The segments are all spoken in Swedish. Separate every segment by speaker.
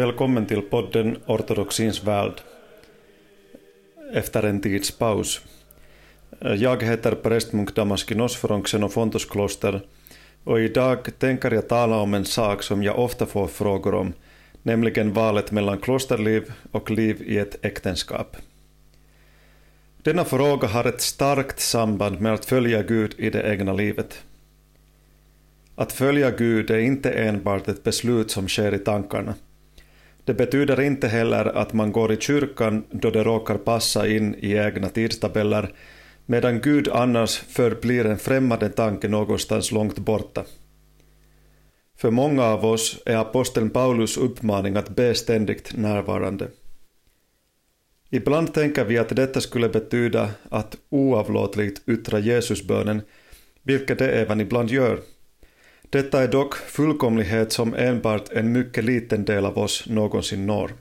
Speaker 1: Välkommen till podden Ortodoxins värld. Efter en tids paus. Jag heter prästmunk Damaskinos från Xenofontos kloster och idag tänker jag tala om en sak som jag ofta får frågor om, nämligen valet mellan klosterliv och liv i ett äktenskap. Denna fråga har ett starkt samband med att följa Gud i det egna livet. Att följa Gud är inte enbart ett beslut som sker i tankarna. Det betyder inte heller att man går i kyrkan då det råkar passa in i egna tidstabeller, medan Gud annars förblir en främmande tanke någonstans långt borta. För många av oss är aposteln Paulus uppmaning att be ständigt närvarande. Ibland tänker vi att detta skulle betyda att oavlåtligt yttra Jesusbönen, vilket det även ibland gör. Detta är dock fullkomlighet som enbart en mycket liten del av oss någonsin når.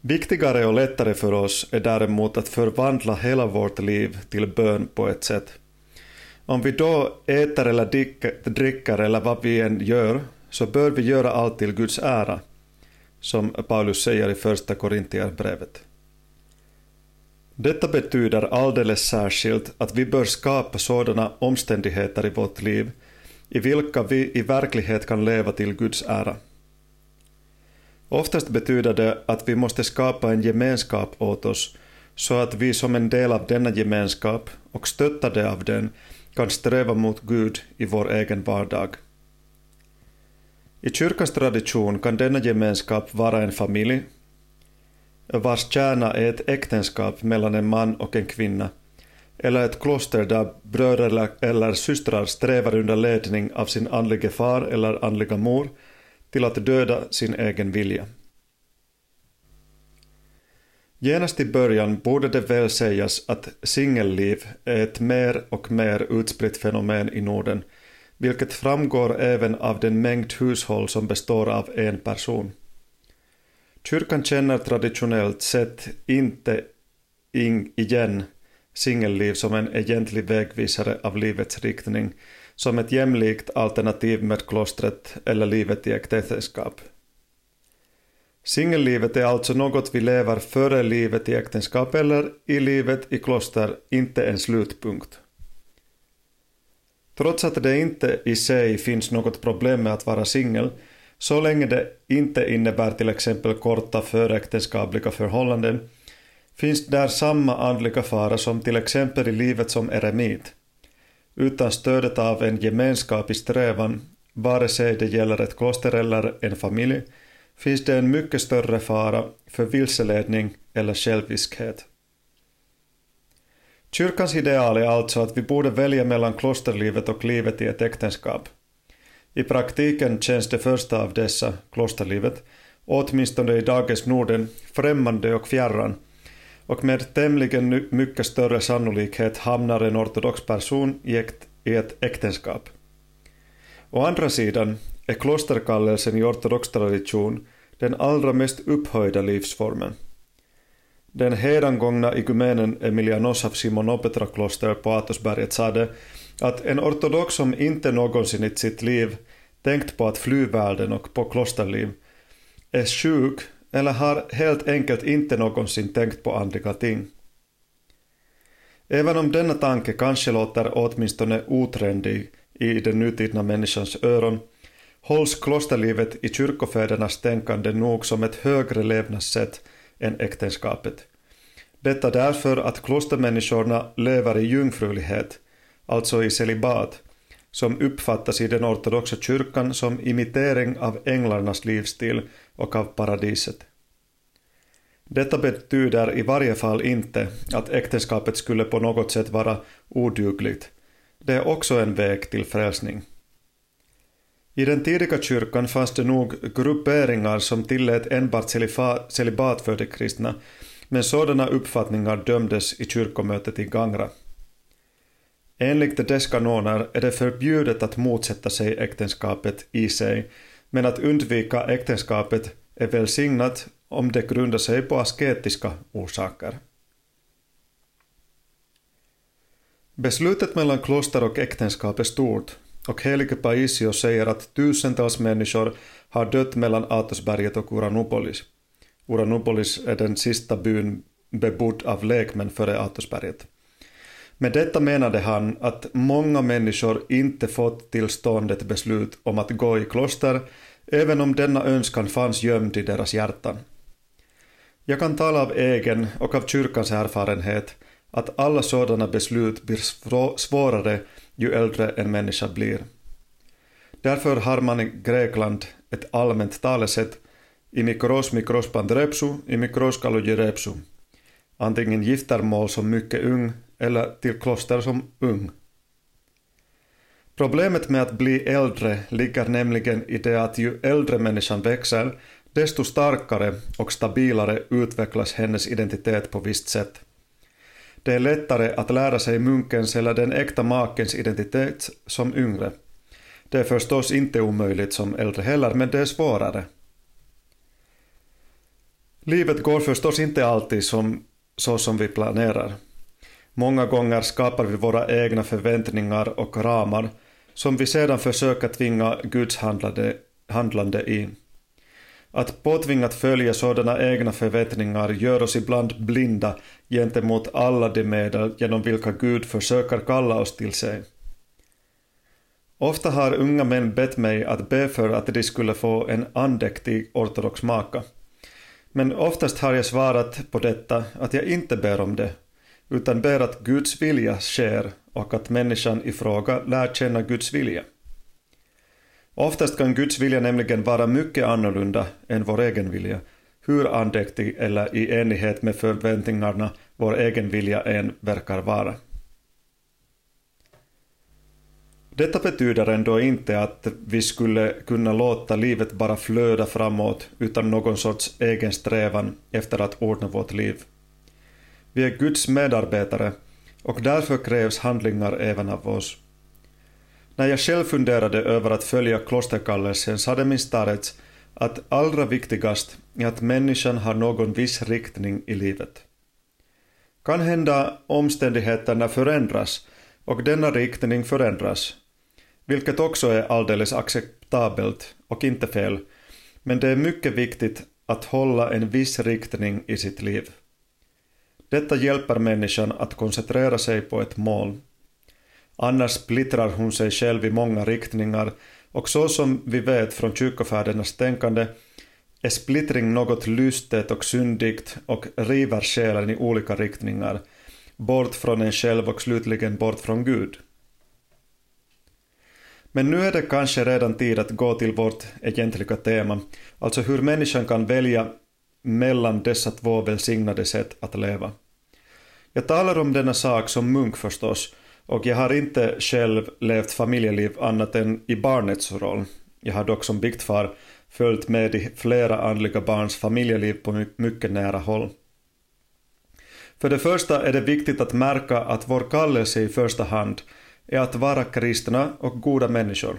Speaker 1: Viktigare och lättare för oss är däremot att förvandla hela vårt liv till bön på ett sätt. Om vi då äter eller dricker eller vad vi än gör, så bör vi göra allt till Guds ära, som Paulus säger i första Korintierbrevet. Detta betyder alldeles särskilt att vi bör skapa sådana omständigheter i vårt liv i vilka vi i verklighet kan leva till Guds ära. Oftast betyder det att vi måste skapa en gemenskap åt oss så att vi som en del av denna gemenskap och stöttade av den kan sträva mot Gud i vår egen vardag. I kyrkans tradition kan denna gemenskap vara en familj vars kärna är ett äktenskap mellan en man och en kvinna, eller ett kloster där bröder eller systrar strävar under ledning av sin andlige far eller andliga mor till att döda sin egen vilja. Genast i början borde det väl sägas att singelliv är ett mer och mer utspritt fenomen i Norden, vilket framgår även av den mängd hushåll som består av en person. Kyrkan känner traditionellt sett inte in igen singelliv som en egentlig vägvisare av livets riktning, som ett jämlikt alternativ med klostret eller livet i äktenskap. Singellivet är alltså något vi lever före livet i äktenskap eller i livet i kloster, inte en slutpunkt. Trots att det inte i sig finns något problem med att vara singel så länge det inte innebär till exempel korta föräktenskapliga förhållanden finns där samma andliga fara som till exempel i livet som eremit. Utan stödet av en gemenskap i strävan, vare sig det gäller ett kloster eller en familj, finns det en mycket större fara för vilseledning eller själviskhet. Kyrkans ideal är alltså att vi borde välja mellan klosterlivet och livet i ett äktenskap. I praktiken känns det första av dessa, klosterlivet, åtminstone i dagens Norden, främmande och fjärran och med tämligen mycket större sannolikhet hamnar en ortodox person i ett äktenskap. Å andra sidan är klosterkallelsen i ortodox tradition den allra mest upphöjda livsformen. Den hedangångna igumenen Emilianos av Simonopetra kloster på Atosberget sade att en ortodox som inte någonsin i sitt liv tänkt på att fly världen och på klosterliv är sjuk eller har helt enkelt inte någonsin tänkt på andliga ting. Även om denna tanke kanske låter åtminstone otrendig i den nutidna människans öron hålls klosterlivet i kyrkofädernas tänkande nog som ett högre levnadssätt än äktenskapet. Detta därför att klostermänniskorna lever i jungfrulighet, alltså i celibat, som uppfattas i den ortodoxa kyrkan som imitering av änglarnas livsstil och av paradiset. Detta betyder i varje fall inte att äktenskapet skulle på något sätt vara odugligt. Det är också en väg till frälsning. I den tidiga kyrkan fanns det nog grupperingar som tillät enbart celibat för de kristna, men sådana uppfattningar dömdes i kyrkomötet i Gangra. Enligt dess kanoner är det förbjudet att motsätta sig äktenskapet i sig, men att undvika äktenskapet är välsignat om det grundar sig på asketiska orsaker. Beslutet mellan kloster och äktenskap är stort och helige Paisio säger att tusentals människor har dött mellan Atosberget och Uranopolis. Uranopolis är den sista byn bebodd av lekmän före Atosberget. Med detta menade han att många människor inte fått till stånd ett beslut om att gå i kloster, även om denna önskan fanns gömd i deras hjärtan. Jag kan tala av egen och av kyrkans erfarenhet att alla sådana beslut blir svårare ju äldre en människa blir. Därför har man i Grekland ett allmänt talesätt i mikros mikros pandrepsu, i mikros kallogerepsu. Antingen giftermål som mycket ung eller till kloster som ung. Problemet med att bli äldre ligger nämligen i det att ju äldre människan växer, desto starkare och stabilare utvecklas hennes identitet på visst sätt. Det är lättare att lära sig munkens eller den äkta makens identitet som yngre. Det är förstås inte omöjligt som äldre heller, men det är svårare. Livet går förstås inte alltid som, så som vi planerar. Många gånger skapar vi våra egna förväntningar och ramar som vi sedan försöker tvinga Guds handlande, handlande i. Att påtvingat följa sådana egna förväntningar gör oss ibland blinda gentemot alla de medel genom vilka Gud försöker kalla oss till sig. Ofta har unga män bett mig att be för att de skulle få en andäktig ortodox maka. Men oftast har jag svarat på detta att jag inte ber om det, utan ber att Guds vilja sker och att människan i fråga lär känna Guds vilja. Oftast kan Guds vilja nämligen vara mycket annorlunda än vår egen vilja, hur andäktig eller i enighet med förväntningarna vår egen vilja än verkar vara. Detta betyder ändå inte att vi skulle kunna låta livet bara flöda framåt utan någon sorts egen strävan efter att ordna vårt liv. Vi är Guds medarbetare och därför krävs handlingar även av oss. När jag själv funderade över att följa klosterkallelsen sade min starets att allra viktigast är att människan har någon viss riktning i livet. Kan hända omständigheterna förändras och denna riktning förändras, vilket också är alldeles acceptabelt och inte fel, men det är mycket viktigt att hålla en viss riktning i sitt liv. Detta hjälper människan att koncentrera sig på ett mål. Annars splittrar hon sig själv i många riktningar och så som vi vet från kyrkofädernas tänkande är splittring något lystet och syndigt och river själen i olika riktningar, bort från en själv och slutligen bort från Gud. Men nu är det kanske redan tid att gå till vårt egentliga tema, alltså hur människan kan välja mellan dessa två välsignade sätt att leva. Jag talar om denna sak som munk förstås, och jag har inte själv levt familjeliv annat än i barnets roll. Jag har dock som biktfar följt med i flera andliga barns familjeliv på mycket nära håll. För det första är det viktigt att märka att vår kallelse i första hand är att vara kristna och goda människor.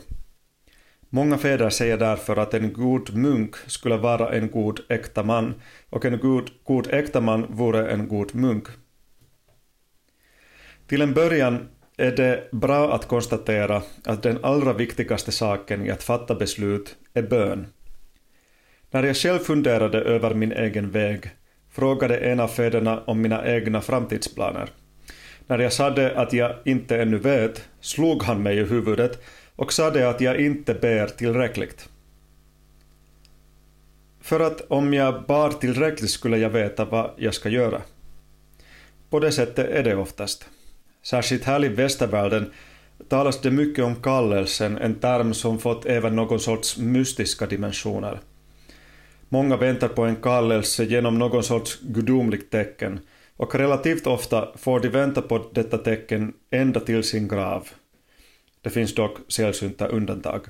Speaker 1: Många fäder säger därför att en god munk skulle vara en god äkta man och en god, god äkta man vore en god munk. Till en början är det bra att konstatera att den allra viktigaste saken i att fatta beslut är bön. När jag själv funderade över min egen väg frågade en av fäderna om mina egna framtidsplaner. När jag sade att jag inte ännu vet slog han mig i huvudet och sade att jag inte ber tillräckligt. För att om jag bar tillräckligt skulle jag veta vad jag ska göra. På det sättet är det oftast. Särskilt här i västervärlden talas det mycket om kallelsen, en term som fått även någon sorts mystiska dimensioner. Många väntar på en kallelse genom någon sorts gudomligt tecken och relativt ofta får de vänta på detta tecken ända till sin grav. Det finns dock sällsynta undantag.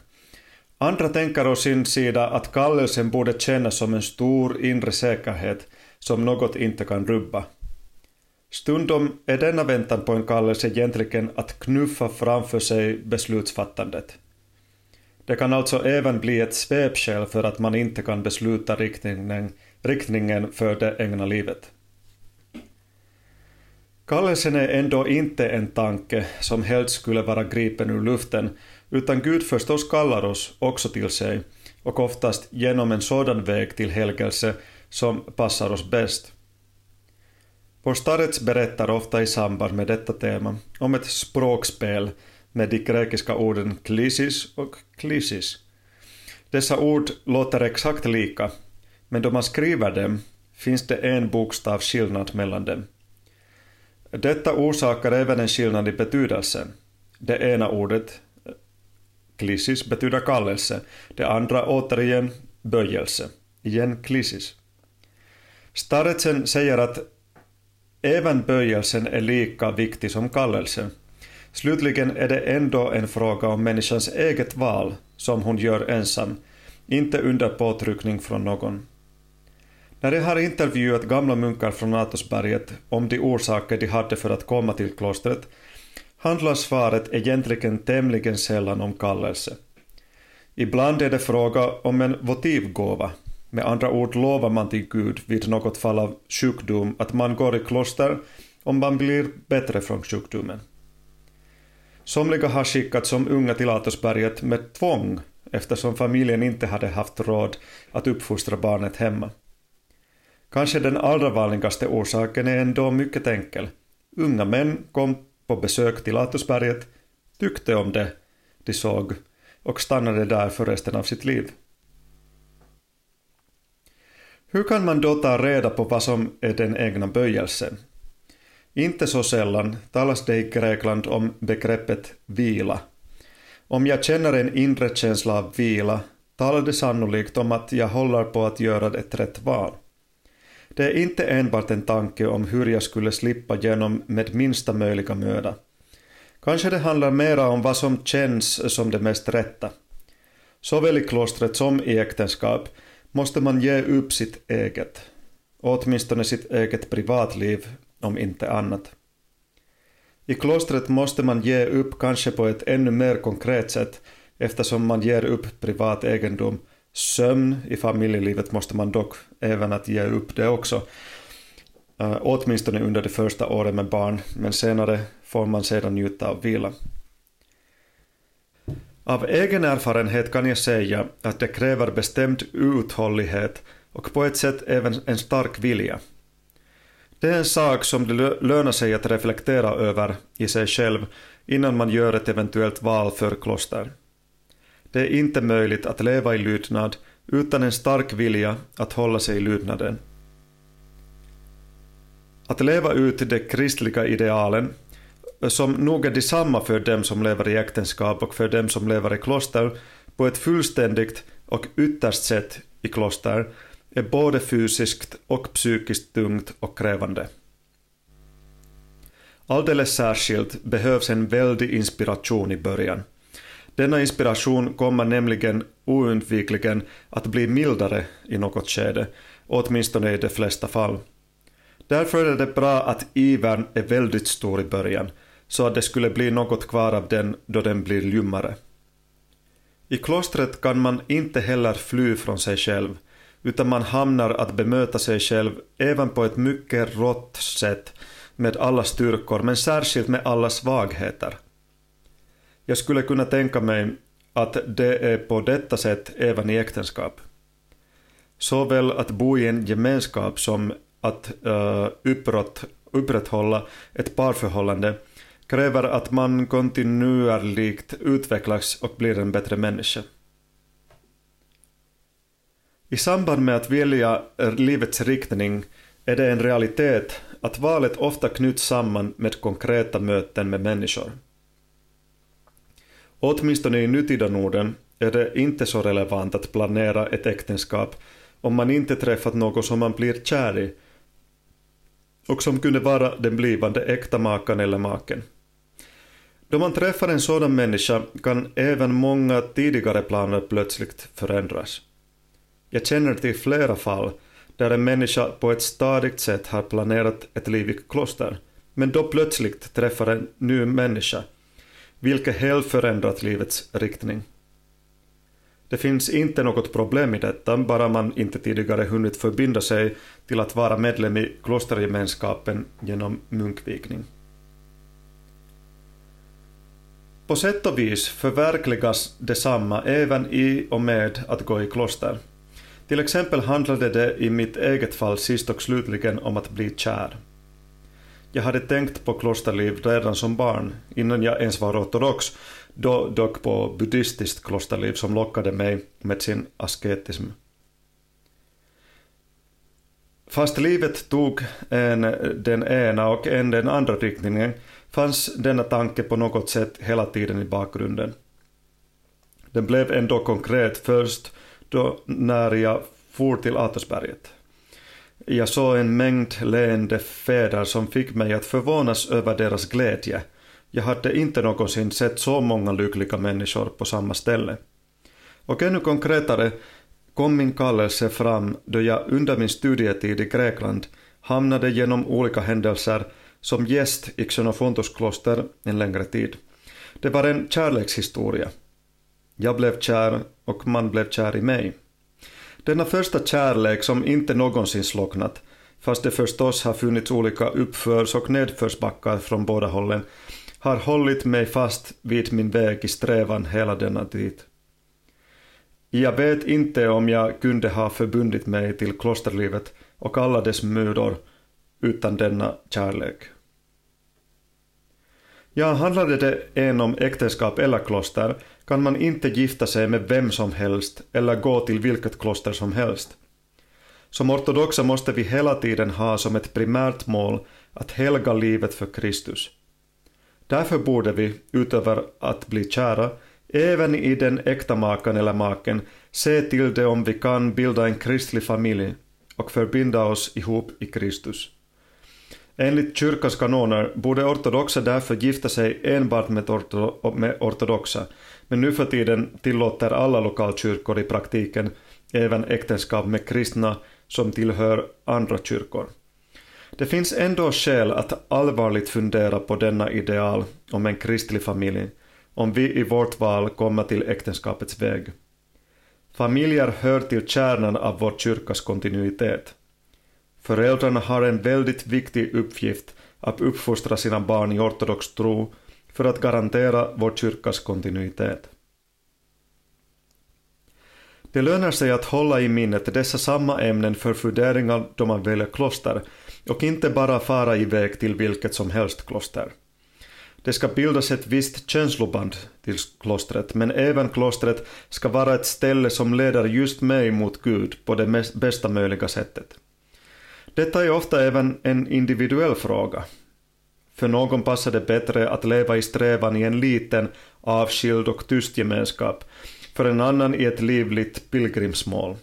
Speaker 1: Andra tänker å sin sida att kallelsen borde kännas som en stor inre säkerhet som något inte kan rubba. Stundom är denna väntan på en kallelse egentligen att knuffa framför sig beslutsfattandet. Det kan alltså även bli ett svepskäl för att man inte kan besluta riktningen, riktningen för det egna livet. Kallelsen är ändå inte en tanke som helst skulle vara gripen ur luften, utan Gud förstås kallar oss också till sig, och oftast genom en sådan väg till helgelse som passar oss bäst. Vår starets berättar ofta i samband med detta tema om ett språkspel med de grekiska orden klisis och klisis. Dessa ord låter exakt lika, men då man skriver dem finns det en bokstav skillnad mellan dem. Detta orsakar även en skillnad i betydelse. Det ena ordet, klisis, betyder kallelse, det andra återigen böjelse, igen klisis. Staretsen säger att även böjelsen är lika viktig som kallelsen. Slutligen är det ändå en fråga om människans eget val som hon gör ensam, inte under påtryckning från någon. När jag har intervjuat gamla munkar från Atosberget om de orsaker de hade för att komma till klostret handlar svaret egentligen tämligen sällan om kallelse. Ibland är det fråga om en votivgåva, med andra ord lovar man till Gud vid något fall av sjukdom att man går i kloster om man blir bättre från sjukdomen. Somliga har skickats som unga till Atosberget med tvång eftersom familjen inte hade haft råd att uppfostra barnet hemma. Kanske den allra vanligaste orsaken är ändå mycket enkel. Unga män kom på besök till Atosberget, tyckte om det de såg och stannade där för resten av sitt liv. Hur kan man då ta reda på vad som är den egna böjelsen? Inte så sällan talas det i Grekland om begreppet vila. Om jag känner en inre känsla av vila talar det sannolikt om att jag håller på att göra ett rätt val. Det är inte enbart en tanke om hur jag skulle slippa genom med minsta möjliga möda. Kanske det handlar mera om vad som känns som det mest rätta. Såväl i klostret som i äktenskap måste man ge upp sitt eget, åtminstone sitt eget privatliv om inte annat. I klostret måste man ge upp kanske på ett ännu mer konkret sätt eftersom man ger upp privat egendom. Sömn i familjelivet måste man dock även att ge upp det också. Äh, åtminstone under de första åren med barn, men senare får man sedan njuta av vila. Av egen erfarenhet kan jag säga att det kräver bestämd uthållighet och på ett sätt även en stark vilja. Det är en sak som det lönar sig att reflektera över i sig själv innan man gör ett eventuellt val för kloster. Det är inte möjligt att leva i lydnad utan en stark vilja att hålla sig i lydnaden. Att leva ut de kristliga idealen Eh, som nog är detsamma för dem som lever i äktenskap och för dem som lever i kloster på ett fullständigt och ytterst sätt i kloster är både fysiskt och psykiskt tungt och krävande. Alldeles särskilt behövs en väldig inspiration i början. Denna inspiration kommer nämligen oundvikligen att bli mildare i något skede, åtminstone i de flesta fall. Därför är det bra att ivern är väldigt stor i början, så att det skulle bli något kvar av den då den blir ljummare. I klostret kan man inte heller fly från sig själv, utan man hamnar att bemöta sig själv även på ett mycket rått sätt med alla styrkor, men särskilt med alla svagheter. Jag skulle kunna tänka mig att det är på detta sätt även i äktenskap. Såväl att bo i en gemenskap som att uh, upprätthålla ett parförhållande kräver att man kontinuerligt utvecklas och blir en bättre människa. I samband med att välja livets riktning är det en realitet att valet ofta knyts samman med konkreta möten med människor. Åtminstone i nutida Norden är det inte så relevant att planera ett äktenskap om man inte träffat någon som man blir kär i och som kunde vara den blivande äkta makan eller maken. Då man träffar en sådan människa kan även många tidigare planer plötsligt förändras. Jag känner till flera fall där en människa på ett stadigt sätt har planerat ett liv i kloster, men då plötsligt träffar en ny människa, vilket helt förändrat livets riktning. Det finns inte något problem i detta, bara man inte tidigare hunnit förbinda sig till att vara medlem i klostergemenskapen genom munkvigning. På sätt och vis förverkligas detsamma även i och med att gå i kloster. Till exempel handlade det i mitt eget fall sist och slutligen om att bli kär. Jag hade tänkt på klosterliv redan som barn, innan jag ens var ortodox, då dock på buddhistiskt klosterliv som lockade mig med sin asketism. Fast livet tog en den ena och en den andra riktningen fanns denna tanke på något sätt hela tiden i bakgrunden. Den blev ändå konkret först då när jag for till Atosberget. Jag såg en mängd leende fäder som fick mig att förvånas över deras glädje. Jag hade inte någonsin sett så många lyckliga människor på samma ställe. Och ännu konkretare kom min kallelse fram då jag under min studietid i Grekland hamnade genom olika händelser som gäst i Xenofontos kloster en längre tid. Det var en kärlekshistoria. Jag blev kär och man blev kär i mig. Denna första kärlek som inte någonsin slocknat, fast det förstås har funnits olika uppförs och nedförsbackar från båda hållen, har hållit mig fast vid min väg i strävan hela denna tid. Jag vet inte om jag kunde ha förbundit mig till klosterlivet och alla dess mödor utan denna kärlek. Ja, handlade det en om äktenskap eller kloster kan man inte gifta sig med vem som helst eller gå till vilket kloster som helst. Som ortodoxa måste vi hela tiden ha som ett primärt mål att helga livet för Kristus. Därför borde vi, utöver att bli kära, även i den äkta makan eller maken se till det om vi kan bilda en kristlig familj och förbinda oss ihop i Kristus. Enligt kyrkans kanoner borde ortodoxa därför gifta sig enbart med, orto med ortodoxa, men nu för tiden tillåter alla lokalkyrkor i praktiken även äktenskap med kristna som tillhör andra kyrkor. Det finns ändå skäl att allvarligt fundera på denna ideal om en kristlig familj, om vi i vårt val kommer till äktenskapets väg. Familjer hör till kärnan av vår kyrkas kontinuitet. Föräldrarna har en väldigt viktig uppgift att uppfostra sina barn i ortodox tro för att garantera vår kyrkas kontinuitet. Det lönar sig att hålla i minnet dessa samma ämnen för funderingar då man väljer kloster och inte bara fara iväg till vilket som helst kloster. Det ska bildas ett visst känsloband till klostret, men även klostret ska vara ett ställe som leder just mig mot Gud på det bästa möjliga sättet. Detta är ofta även en individuell fråga. För någon passar det bättre att leva i strävan i en liten, avskild och tyst gemenskap, för en annan i ett livligt pilgrimsmål.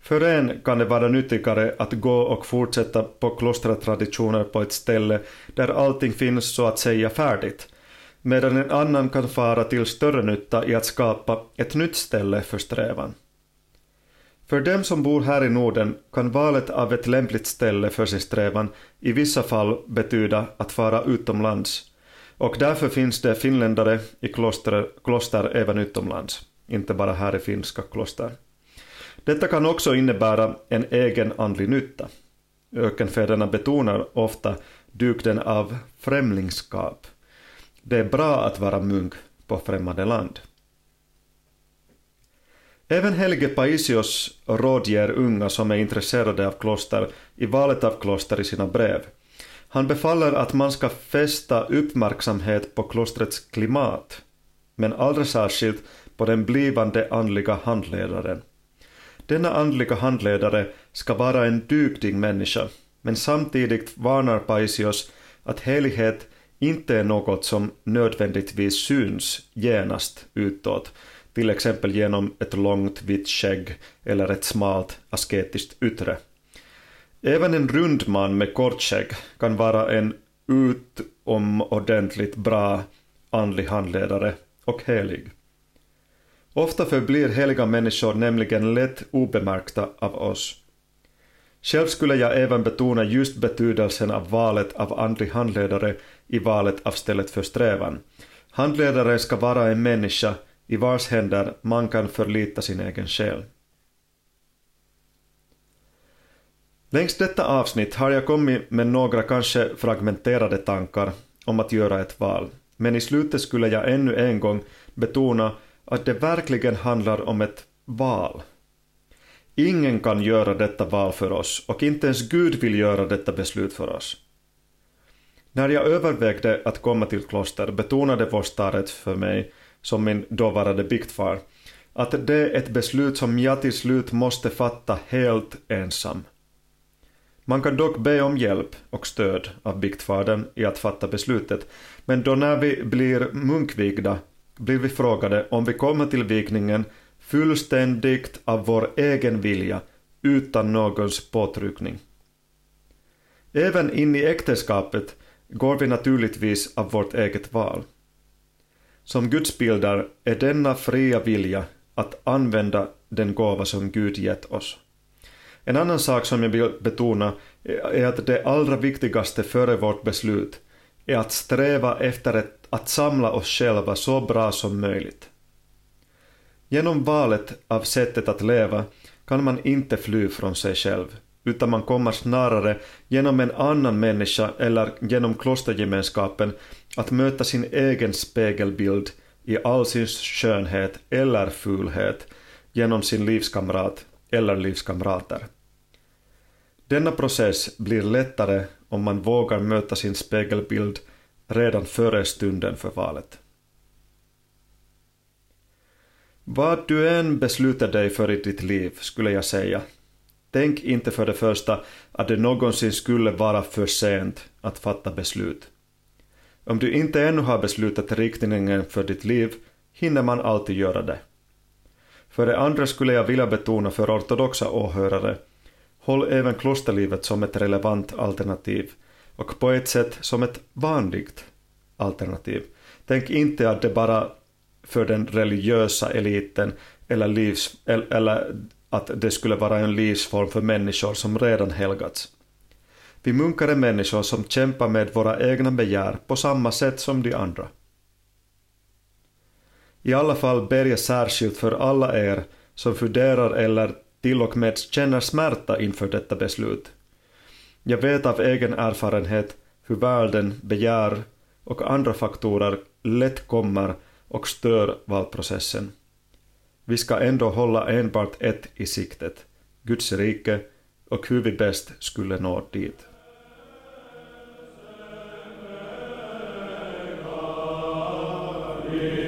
Speaker 1: För en kan det vara nyttigare att gå och fortsätta på klostertraditioner på ett ställe där allting finns så att säga färdigt, medan en annan kan fara till större nytta i att skapa ett nytt ställe för strävan. För dem som bor här i Norden kan valet av ett lämpligt ställe för sin strävan i vissa fall betyda att fara utomlands, och därför finns det finländare i kloster, kloster även utomlands, inte bara här i finska kloster. Detta kan också innebära en egen andlig nytta. Ökenfäderna betonar ofta dygden av främlingskap. Det är bra att vara munk på främmande land. Även Helge Paisios rådger unga som är intresserade av kloster i valet av kloster i sina brev. Han befaller att man ska fästa uppmärksamhet på klostrets klimat, men allra särskilt på den blivande andliga handledaren. Denna andliga handledare ska vara en dugdig människa, men samtidigt varnar Paisios att helighet inte är något som nödvändigtvis syns genast utåt, till exempel genom ett långt vitt skägg eller ett smalt asketiskt yttre. Även en rund man med kort skägg kan vara en utomordentligt bra andlig handledare och helig. Ofta förblir heliga människor nämligen lätt obemärkta av oss. Själv skulle jag även betona just betydelsen av valet av andlig handledare i valet av stället för strävan. Handledaren ska vara en människa i vars händer man kan förlita sin egen själ. Längs detta avsnitt har jag kommit med några kanske fragmenterade tankar om att göra ett val, men i slutet skulle jag ännu en gång betona att det verkligen handlar om ett val. Ingen kan göra detta val för oss och inte ens Gud vill göra detta beslut för oss. När jag övervägde att komma till kloster betonade vår för mig, som min dåvarande biktfar, att det är ett beslut som jag till slut måste fatta helt ensam. Man kan dock be om hjälp och stöd av biktfadern i att fatta beslutet, men då när vi blir munkvigda blir vi frågade om vi kommer till vigningen fullständigt av vår egen vilja utan någons påtryckning. Även in i äktenskapet går vi naturligtvis av vårt eget val. Som gudsbilder är denna fria vilja att använda den gåva som Gud gett oss. En annan sak som jag vill betona är att det allra viktigaste före vårt beslut är att sträva efter att samla oss själva så bra som möjligt. Genom valet av sättet att leva kan man inte fly från sig själv, utan man kommer snarare genom en annan människa eller genom klostergemenskapen att möta sin egen spegelbild i all sin skönhet eller fulhet genom sin livskamrat eller livskamrater. Denna process blir lättare om man vågar möta sin spegelbild redan före stunden för valet. Vad du än beslutar dig för i ditt liv skulle jag säga. Tänk inte för det första att det någonsin skulle vara för sent att fatta beslut. Om du inte ännu har beslutat riktningen för ditt liv hinner man alltid göra det. För det andra skulle jag vilja betona för ortodoxa åhörare håll även klosterlivet som ett relevant alternativ och på ett sätt som ett vanligt alternativ. Tänk inte att det bara för den religiösa eliten eller, livs, eller att det skulle vara en livsform för människor som redan helgats. Vi munkar är människor som kämpar med våra egna begär på samma sätt som de andra. I alla fall ber jag särskilt för alla er som funderar eller till och med känner smärta inför detta beslut. Jag vet av egen erfarenhet hur världen, begär och andra faktorer lätt kommer och stör valprocessen. Vi ska ändå hålla enbart ett i siktet, Guds rike och hur vi bäst skulle nå dit. Yeah.